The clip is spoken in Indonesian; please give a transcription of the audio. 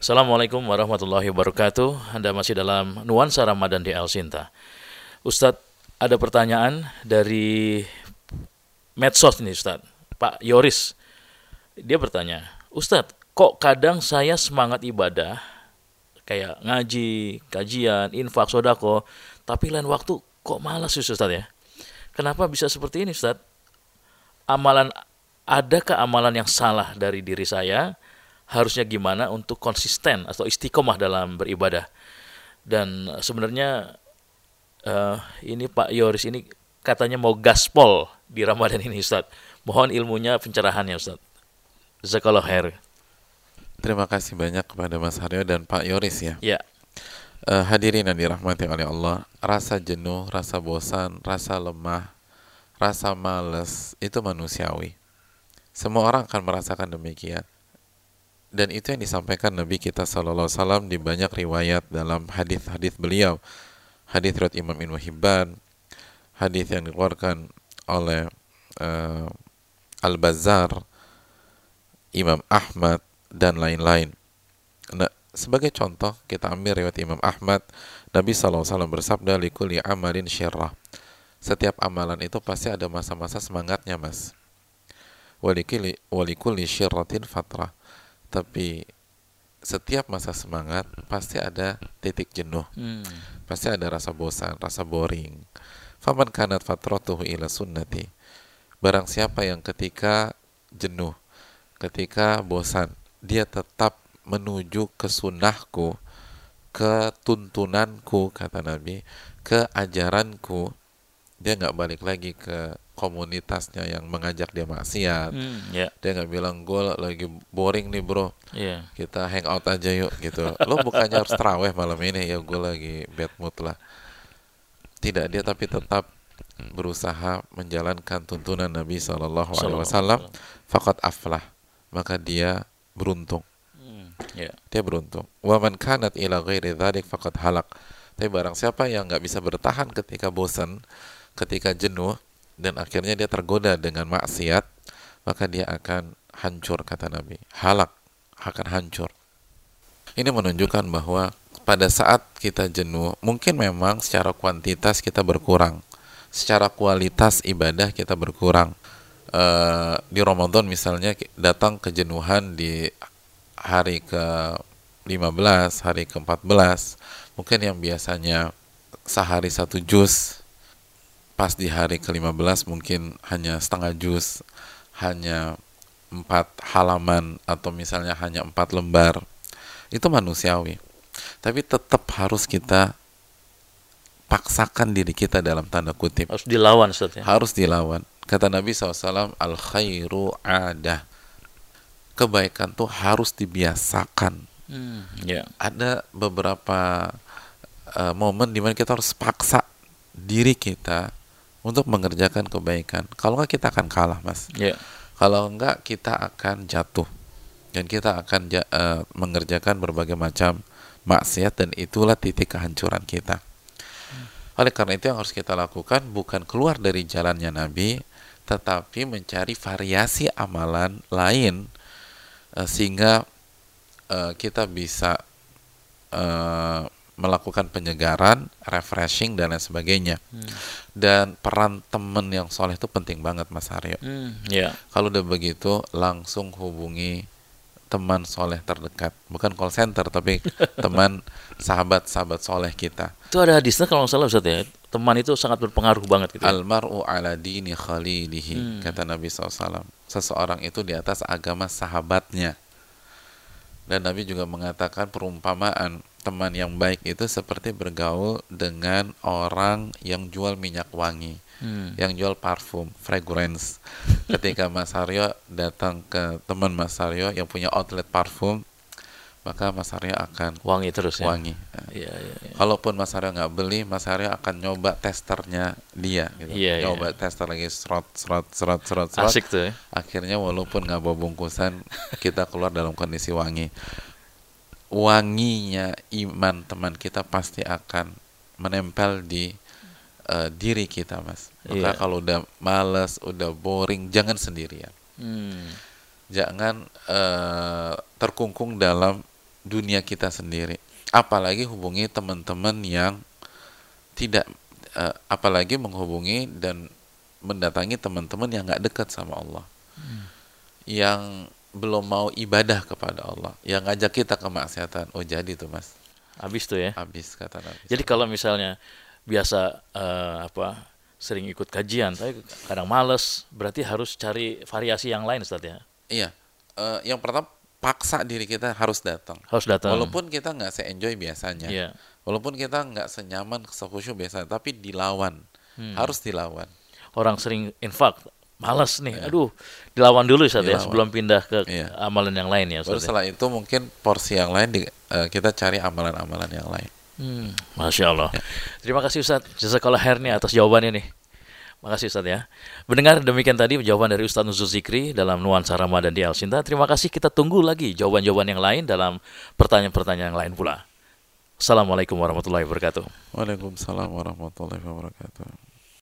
Assalamualaikum warahmatullahi wabarakatuh. Anda masih dalam nuansa Ramadan di El Sinta. Ustadz, ada pertanyaan dari medsos nih Ustadz. Pak Yoris. Dia bertanya, Ustadz, kok kadang saya semangat ibadah, kayak ngaji, kajian, infak, sodako, tapi lain waktu kok malas Ustadz ya? Kenapa bisa seperti ini Ustadz? Amalan, adakah amalan yang salah dari diri saya? Harusnya gimana untuk konsisten atau istiqomah dalam beribadah. Dan sebenarnya uh, ini Pak Yoris ini katanya mau gaspol di Ramadan ini Ustaz. Mohon ilmunya pencerahannya Ustaz. Zakallah khair. Terima kasih banyak kepada Mas Haryo dan Pak Yoris ya. Ya. Uh, hadirin yang dirahmati oleh Allah, rasa jenuh, rasa bosan, rasa lemah, rasa males itu manusiawi. Semua orang akan merasakan demikian dan itu yang disampaikan Nabi kita Sallallahu Alaihi di banyak riwayat dalam hadis-hadis beliau. Hadis riwayat Imam Ibnu Hibban hadis yang dikeluarkan oleh uh, Al Bazar Imam Ahmad dan lain-lain. Nah, sebagai contoh kita ambil riwayat Imam Ahmad Nabi SAW bersabda likuli amalin syirrah. Setiap amalan itu pasti ada masa-masa semangatnya mas. Walikuli walikuli syirratin fatrah tapi setiap masa semangat pasti ada titik jenuh. Hmm. pasti ada rasa bosan rasa boring. Faman kanat fatratuhu ila sunnati. Barang siapa yang ketika jenuh ketika bosan dia tetap menuju ke sunnahku ke tuntunanku kata Nabi ke ajaranku dia nggak balik lagi ke komunitasnya yang mengajak dia maksiat. Hmm, yeah. dia nggak bilang gue lagi boring nih bro. Yeah. kita hang out aja yuk gitu. Lo bukannya harus teraweh malam ini? Ya gue lagi bad mood lah. Tidak dia tapi tetap berusaha menjalankan tuntunan Nabi Shallallahu Alaihi Wasallam. Fakat aflah. Maka dia beruntung. Hmm, yeah. dia beruntung. Waman kanat ila ghairi dzalik fakat halak. Tapi barang siapa yang nggak bisa bertahan ketika bosan ketika jenuh dan akhirnya dia tergoda dengan maksiat, maka dia akan hancur kata Nabi. Halak akan hancur. Ini menunjukkan bahwa pada saat kita jenuh, mungkin memang secara kuantitas kita berkurang, secara kualitas ibadah kita berkurang. E, di Ramadan misalnya datang kejenuhan di hari ke 15, hari ke 14, mungkin yang biasanya sehari satu jus pas di hari ke-15 mungkin hanya setengah juz, hanya empat halaman atau misalnya hanya empat lembar. Itu manusiawi. Tapi tetap harus kita paksakan diri kita dalam tanda kutip. Harus dilawan Ustaz ya? Harus dilawan. Kata Nabi SAW, al khairu ada. Kebaikan tuh harus dibiasakan. Hmm, yeah. Ada beberapa uh, momen di mana kita harus paksa diri kita untuk mengerjakan kebaikan. Kalau enggak kita akan kalah, Mas. Yeah. Kalau enggak kita akan jatuh dan kita akan uh, mengerjakan berbagai macam maksiat dan itulah titik kehancuran kita. Oleh karena itu yang harus kita lakukan bukan keluar dari jalannya Nabi, tetapi mencari variasi amalan lain uh, sehingga uh, kita bisa uh, melakukan penyegaran, refreshing dan lain sebagainya. Hmm. Dan peran teman yang soleh itu penting banget Mas Aryo. Hmm, yeah. Kalau udah begitu langsung hubungi teman soleh terdekat, bukan call center tapi teman sahabat-sahabat soleh kita. Itu ada hadisnya kalau nggak salah Ustaz ya. Teman itu sangat berpengaruh banget gitu. Almaru ala dini khalilihi hmm. kata Nabi SAW. Seseorang itu di atas agama sahabatnya. Dan Nabi juga mengatakan perumpamaan teman yang baik itu seperti bergaul dengan orang yang jual minyak wangi, hmm. yang jual parfum, fragrance. Ketika Mas Aryo datang ke teman Mas Aryo yang punya outlet parfum, maka Mas Aryo akan wangi terus ya. Wangi. Ya, ya, ya. Kalaupun Mas Aryo nggak beli, Mas Aryo akan nyoba testernya dia. Gitu. Ya, nyoba ya. tester lagi serot, serot, serot, serot, serot. Asik tuh ya. Akhirnya walaupun nggak bawa bungkusan, kita keluar dalam kondisi wangi wanginya iman teman kita pasti akan menempel di uh, diri kita mas maka yeah. kalau udah males udah boring jangan sendirian hmm. jangan uh, terkungkung dalam dunia kita sendiri. Apalagi hubungi teman-teman yang tidak uh, apalagi menghubungi dan mendatangi teman-teman yang nggak dekat sama Allah. Hmm. Yang belum mau ibadah kepada Allah, yang ngajak kita ke maksiatan. Oh, jadi tuh, Mas. Habis tuh ya. Habis kata Nabi. Jadi kalau misalnya biasa uh, apa sering ikut kajian, tapi kadang males, berarti harus cari variasi yang lain, Ustaz ya. Iya. Uh, yang pertama paksa diri kita harus datang. Harus datang. Walaupun kita nggak se-enjoy biasanya. Iya. Walaupun kita nggak senyaman, sekusyuk biasa, tapi dilawan. Hmm. Harus dilawan. Orang sering infak, malas nih, iya. aduh, dilawan dulu Ustaz ya sebelum pindah ke iya. amalan yang lain ya. Ustaz, Baru ya? setelah itu mungkin porsi yang lain di, uh, kita cari amalan-amalan yang lain. Hmm, Masya Allah. Ya. Terima kasih Ustaz. Jazakallah khair nih atas jawabannya nih. Makasih Ustaz ya. Mendengar demikian tadi jawaban dari Ustaz Nuzul Zikri dalam Nuansa Ramadan di Al Sinta. Terima kasih kita tunggu lagi jawaban-jawaban yang lain dalam pertanyaan-pertanyaan yang lain pula. Assalamualaikum warahmatullahi wabarakatuh. Waalaikumsalam warahmatullahi wabarakatuh.